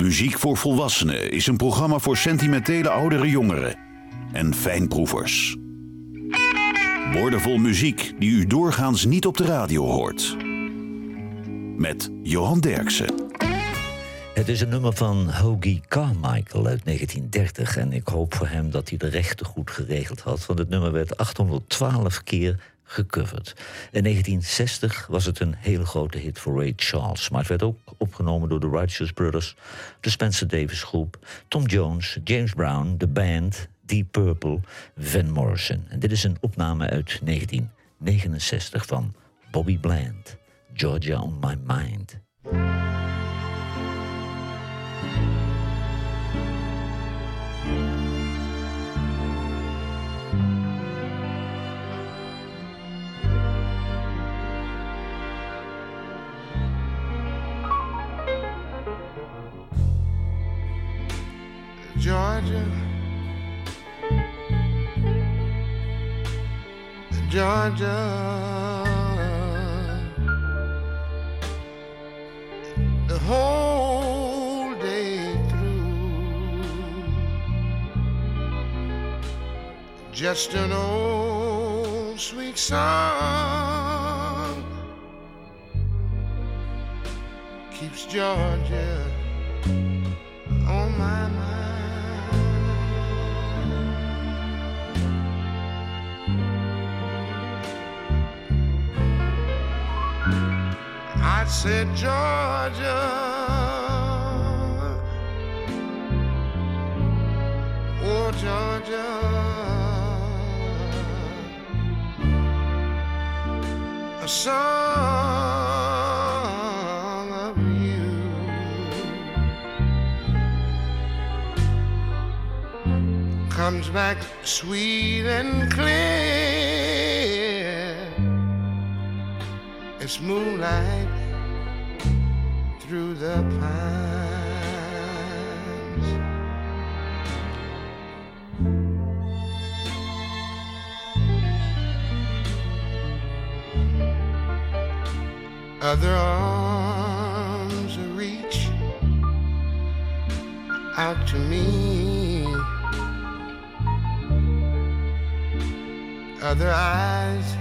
Muziek voor Volwassenen is een programma voor sentimentele oudere jongeren en fijnproevers. Woordenvol muziek die u doorgaans niet op de radio hoort. Met Johan Derksen. Het is een nummer van Hoagie Carmichael uit 1930 en ik hoop voor hem dat hij de rechten goed geregeld had, want het nummer werd 812 keer gecoverd. In 1960 was het een hele grote hit voor Ray Charles, maar het werd ook opgenomen door de Righteous Brothers, de Spencer Davis Groep, Tom Jones, James Brown, de band, Deep Purple, Van Morrison. En dit is een opname uit 1969 van Bobby Bland, Georgia on My Mind. Georgia, Georgia, the whole day through, just an old sweet song. Keeps Georgia said, Georgia, oh, Georgia, a song of you. Comes back sweet and clear. It's moonlight the pines. Other arms reach out to me. Other eyes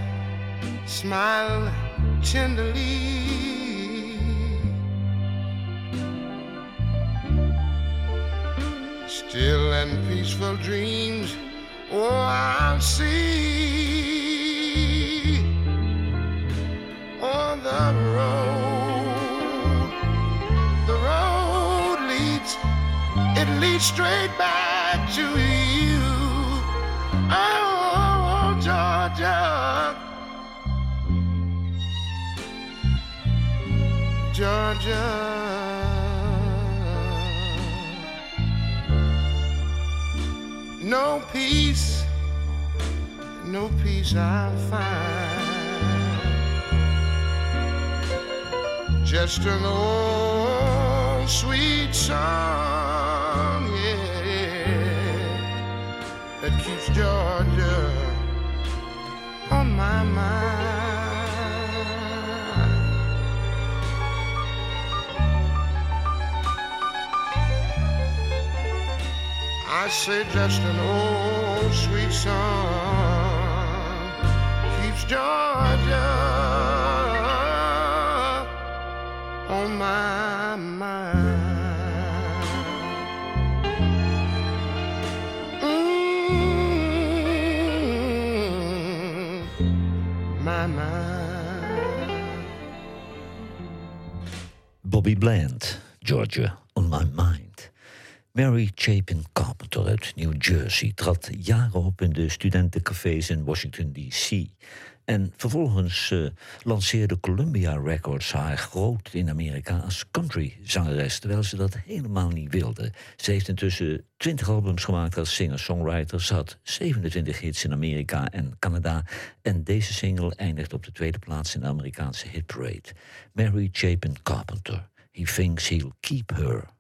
smile tenderly. Still and peaceful dreams, oh, I'll see on the road. The road leads, it leads straight back to you. Oh, Georgia. Georgia. No peace, no peace I'll find. Just an old sweet song, yeah, that keeps Georgia on my mind. I say just an old sweet song keeps Georgia on my mind. Mm, my mind. Bobby Bland, Georgia on My Mind. Mary Chapin Carpenter uit New Jersey trad jaren op in de studentencafés in Washington D.C. En vervolgens eh, lanceerde Columbia Records haar groot in Amerika als country-zangeres, terwijl ze dat helemaal niet wilde. Ze heeft intussen 20 albums gemaakt als singer-songwriter. Ze had 27 hits in Amerika en Canada. En deze single eindigt op de tweede plaats in de Amerikaanse hitparade. Mary Chapin Carpenter. He thinks he'll keep her.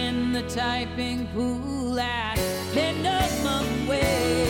in the typing pool at Minimum Wage.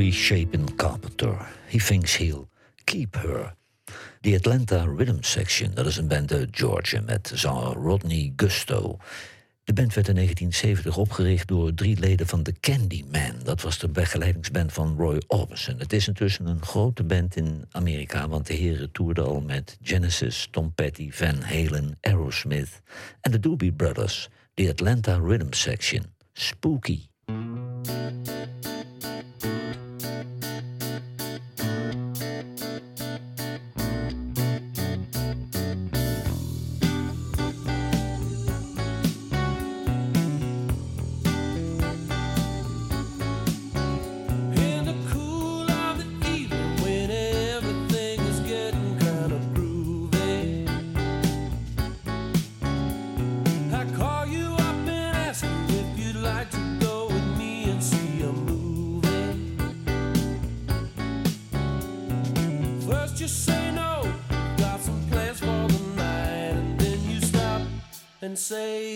Reshapen Carpenter. He thinks he'll keep her. The Atlanta Rhythm Section, dat is een band uit Georgia met zanger Rodney Gusto. De band werd in 1970 opgericht door drie leden van The Candyman. Dat was de begeleidingsband van Roy Orbison. Het is intussen een grote band in Amerika, want de heren toerden al met Genesis, Tom Petty, Van Halen, Aerosmith en de Doobie Brothers. The Atlanta Rhythm Section. Spooky. say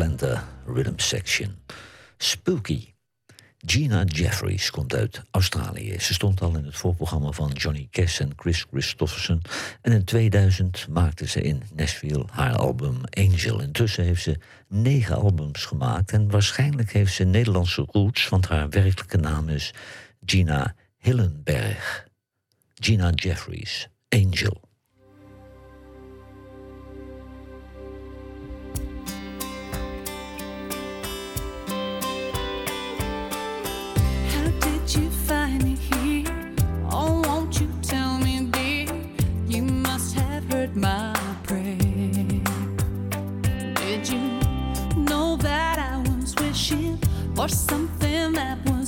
Atlanta Rhythm Section. Spooky. Gina Jeffries komt uit Australië. Ze stond al in het voorprogramma van Johnny Cash en Chris Christofferson. En in 2000 maakte ze in Nashville haar album Angel. Intussen heeft ze negen albums gemaakt. En waarschijnlijk heeft ze Nederlandse roots, want haar werkelijke naam is Gina Hillenberg. Gina Jeffries, Angel. For something that was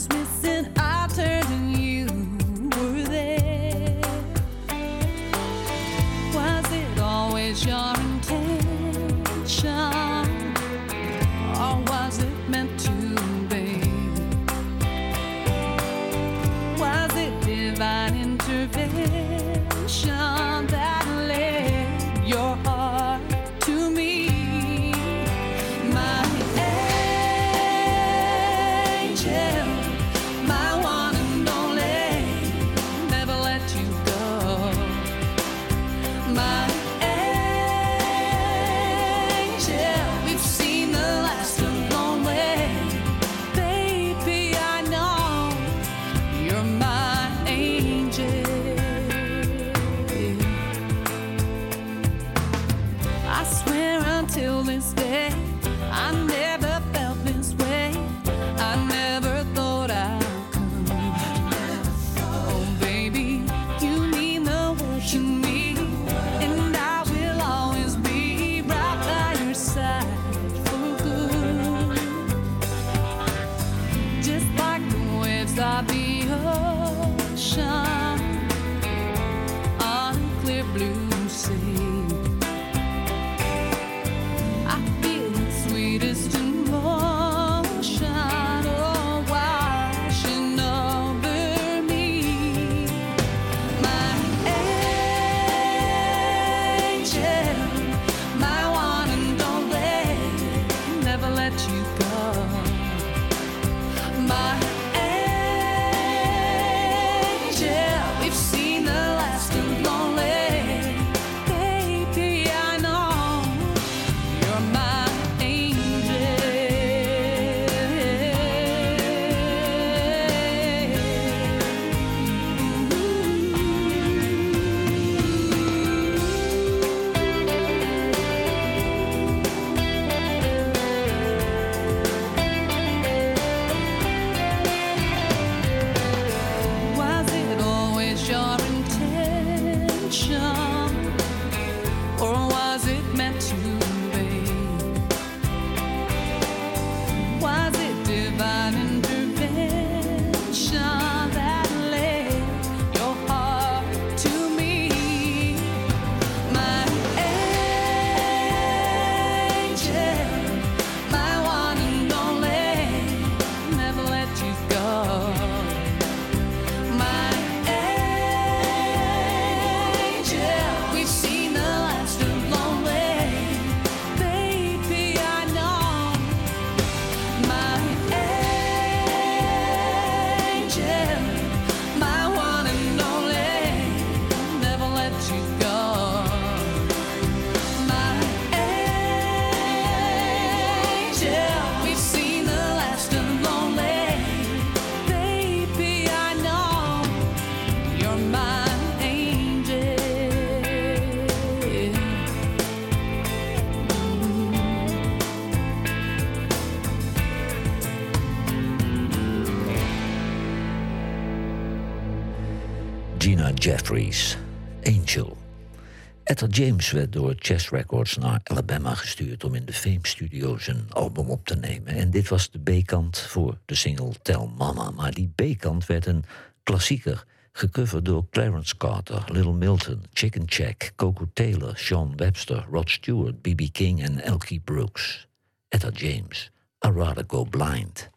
Jeffries, Angel. Etta James werd door Chess Records naar Alabama gestuurd om in de Fame Studios een album op te nemen. En dit was de B-kant voor de single Tell Mama. Maar die B-kant werd een klassieker, gecoverd door Clarence Carter, Little Milton, Chicken Check, Coco Taylor, Sean Webster, Rod Stewart, B.B. King en Elkie Brooks. Etta James, I'd Rather Go Blind.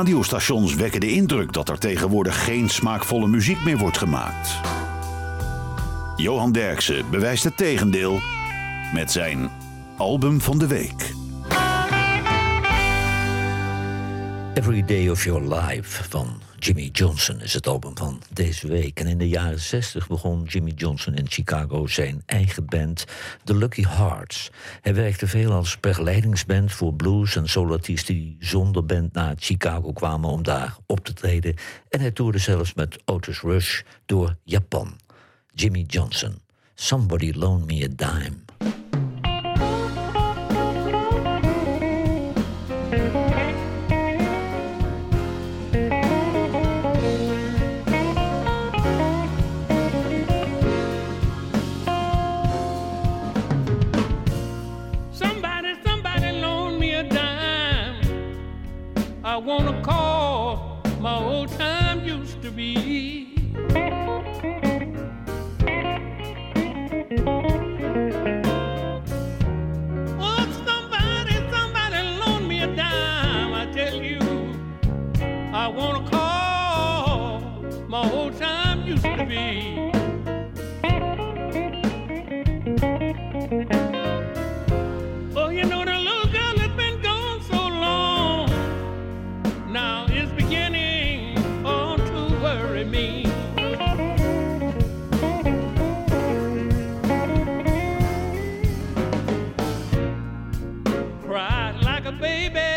Radiostations wekken de indruk dat er tegenwoordig geen smaakvolle muziek meer wordt gemaakt. Johan Derksen bewijst het tegendeel met zijn album van de week. Every Day of Your Life van Jimmy Johnson is het album van deze week. En in de jaren 60 begon Jimmy Johnson in Chicago zijn eigen band, The Lucky Hearts. Hij werkte veel als begeleidingsband voor blues- en soulartiesten die zonder band naar Chicago kwamen om daar op te treden. En hij toerde zelfs met Otis Rush door Japan. Jimmy Johnson, Somebody Loan Me a Dime. Baby.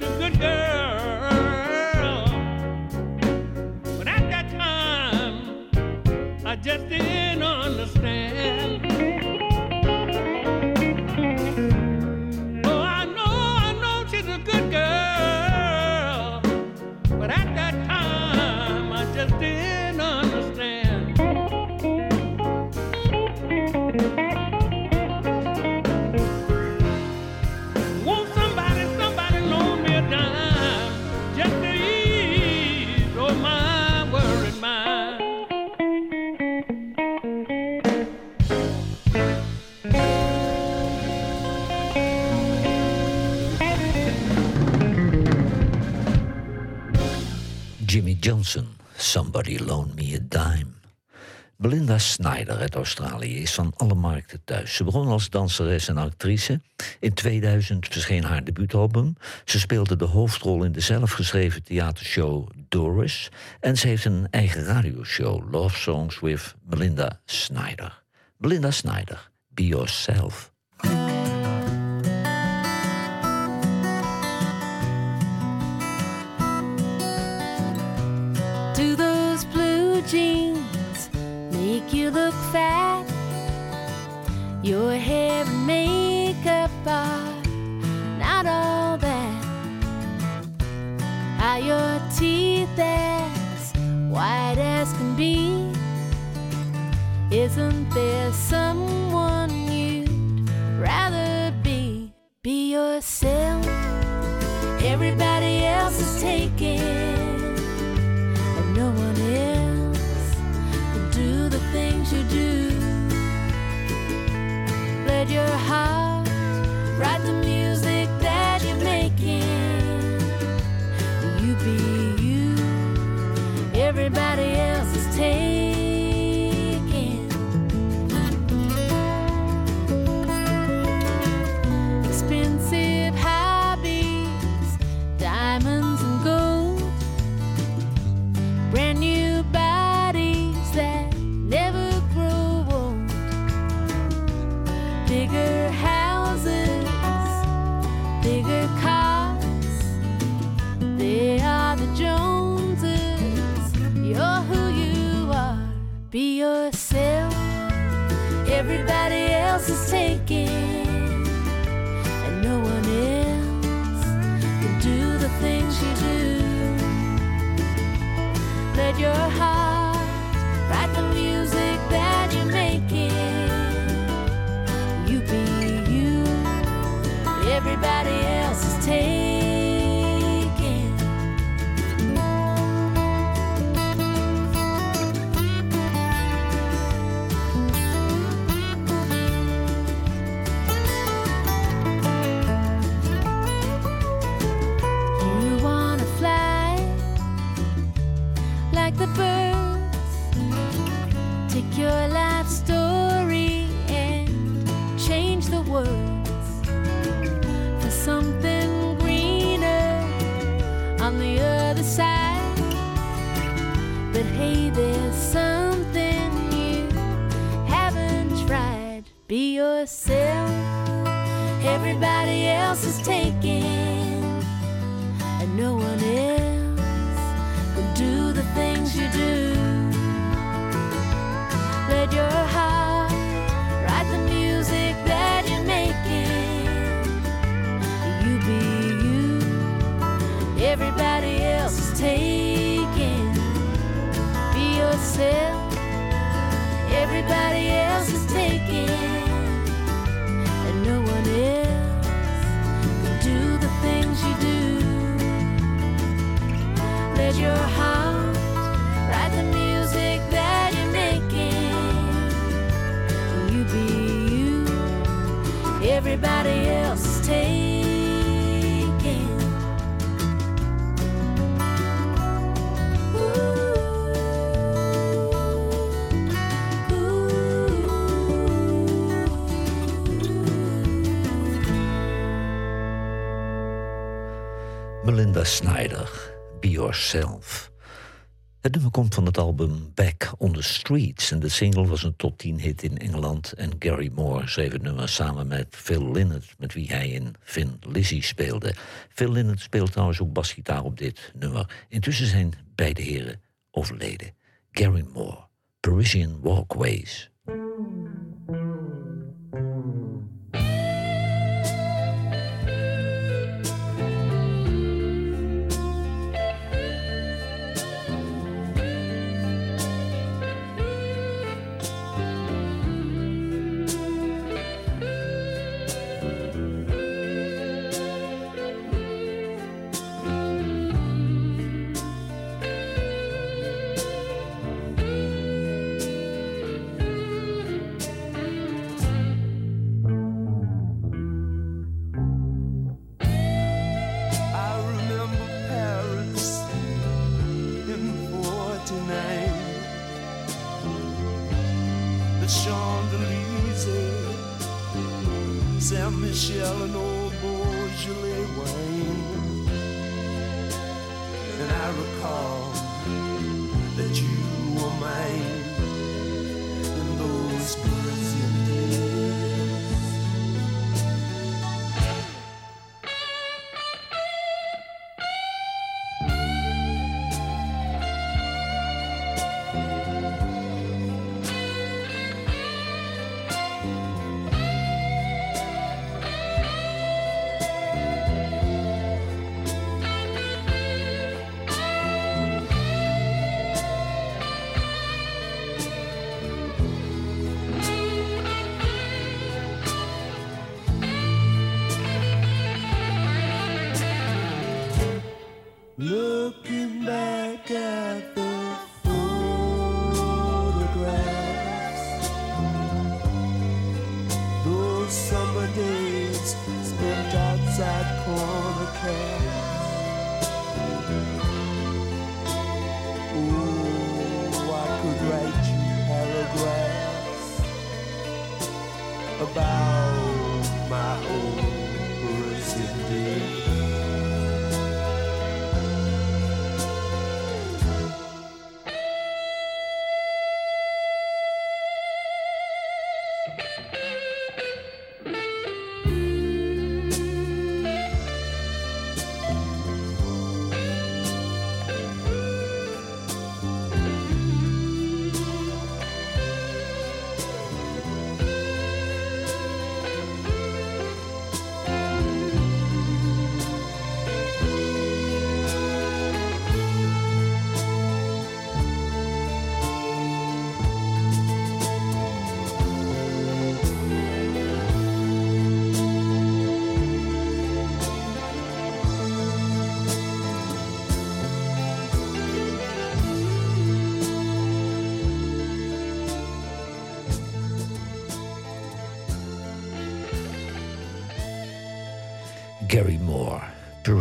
good girl. But at that time, I just didn't understand. Johnson, Somebody Loan Me a Dime. Belinda Snyder uit Australië is van alle markten thuis. Ze begon als danseres en actrice. In 2000 verscheen haar debuutalbum. Ze speelde de hoofdrol in de zelfgeschreven theatershow Doris. En ze heeft een eigen radioshow, Love Songs with Belinda Snyder. Belinda Snyder, Be Yourself. Your hair and makeup are not all that. Are your teeth as white as can be? Isn't there someone you'd rather be? Be yourself. Everybody else is taken else is taken, and no one else can do the things you do. Let your heart Snyder, Be Yourself. Het nummer komt van het album Back on the Streets. En de single was een top 10 hit in Engeland. En Gary Moore schreef het nummer samen met Phil Lynott, met wie hij in Finn Lizzy speelde. Phil Lynott speelt trouwens ook basgitaar op dit nummer. Intussen zijn beide heren overleden. Gary Moore, Parisian Walkways.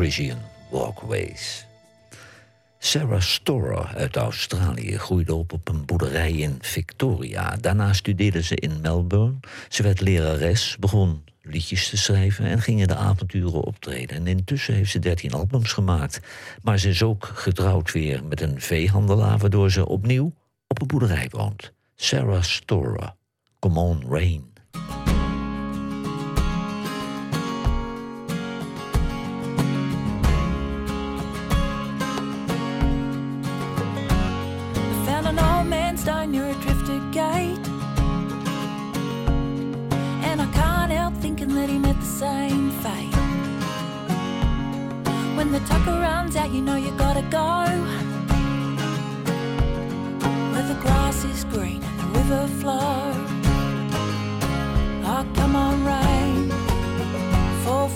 Parisian Walkways. Sarah Storer uit Australië groeide op op een boerderij in Victoria. Daarna studeerde ze in Melbourne. Ze werd lerares, begon liedjes te schrijven en ging in de avonturen optreden. En intussen heeft ze 13 albums gemaakt. Maar ze is ook getrouwd weer met een veehandelaar, waardoor ze opnieuw op een boerderij woont. Sarah Storer, Come On Rain. The tucker runs out, you know you gotta go. Where the grass is green and the river flows. Oh, ah, come on, rain. Fall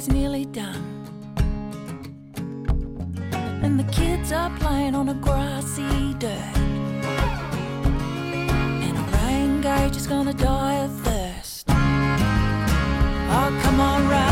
was nearly done. And the kids are playing on a grassy dirt. And a rain gauge is gonna die of thirst. Oh, come on, right.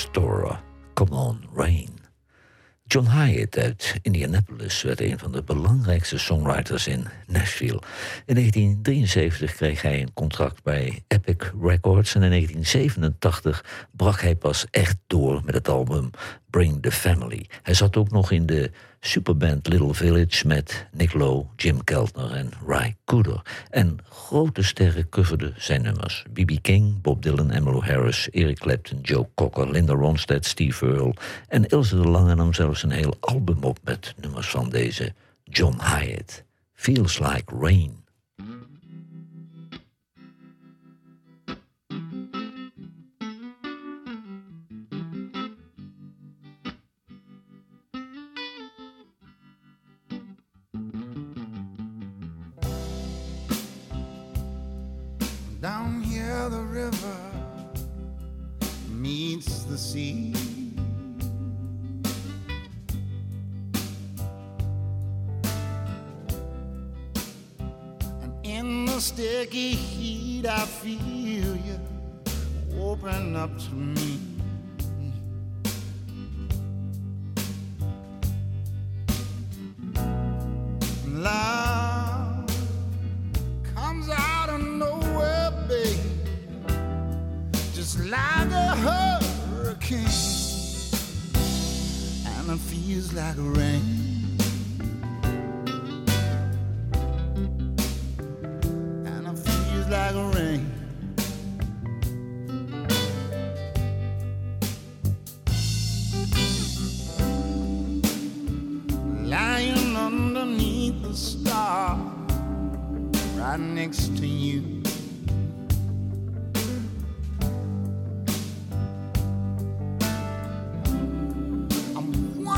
Store Come On Rain. John Hyatt uit Indianapolis werd een van de belangrijkste songwriters in Nashville. In 1973 kreeg hij een contract bij Epic Records en in 1987 brak hij pas echt door met het album Bring the Family. Hij zat ook nog in de superband Little Village met Nick Lowe, Jim Keltner en Ry Cooder. En grote sterren coverden zijn nummers. B.B. King, Bob Dylan, Emmylou Harris, Eric Clapton, Joe Cocker, Linda Ronstadt, Steve Earle. En Ilse de Lange nam zelfs een heel album op met nummers van deze John Hyatt. Feels Like Rain.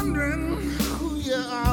wondering who you are.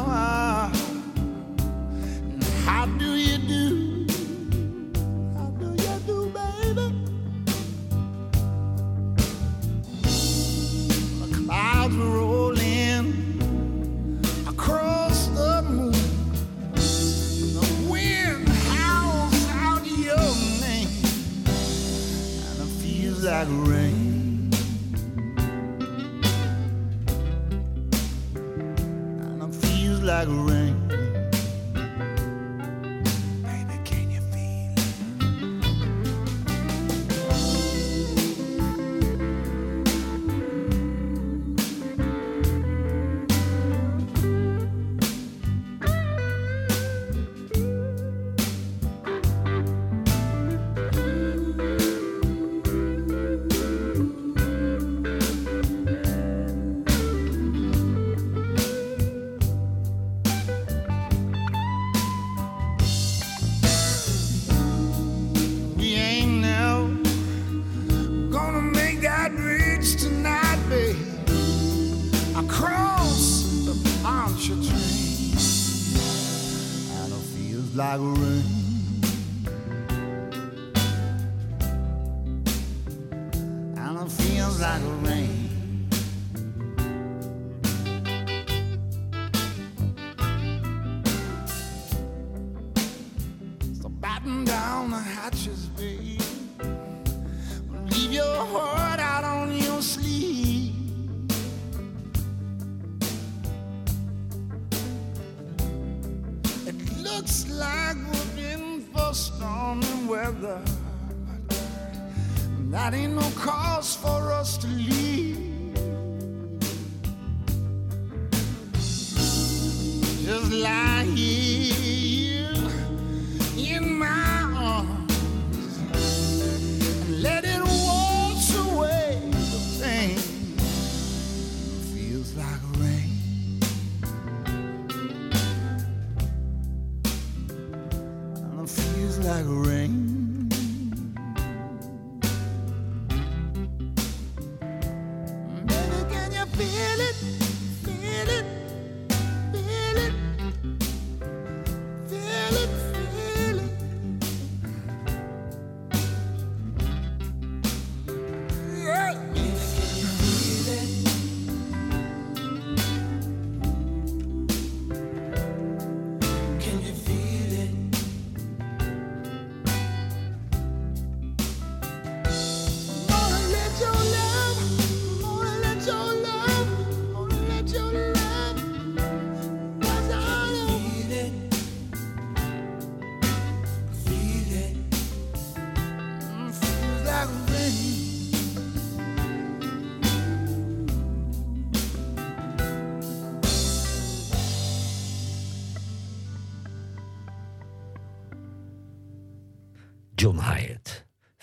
rain.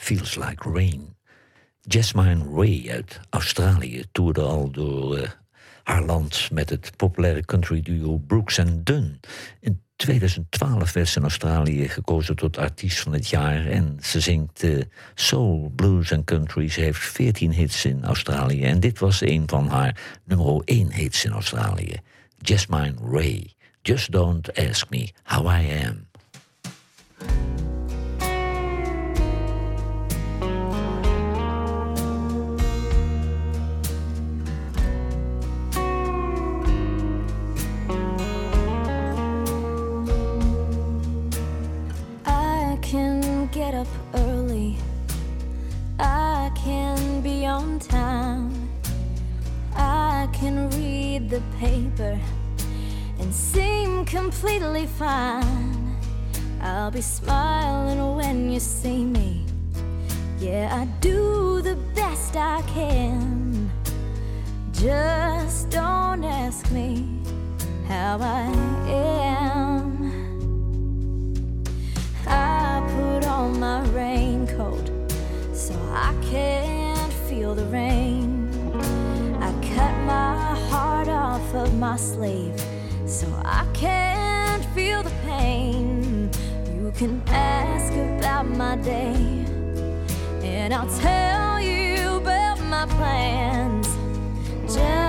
Feels Like Rain. Jasmine Ray uit Australië toerde al door eh, haar land met het populaire country duo Brooks and Dunn. In 2012 werd ze in Australië gekozen tot artiest van het jaar en ze zingt eh, soul, blues en country. Ze heeft 14 hits in Australië en dit was een van haar nummer 1 hits in Australië. Jasmine Ray, Just Don't Ask Me How I Am. The paper and seem completely fine. I'll be smiling when you see me. Yeah, I do the best I can. Just don't ask me how I am. I put on my raincoat so I can't feel the rain. Of my sleeve so I can't feel the pain. You can ask about my day, and I'll tell you about my plans. Just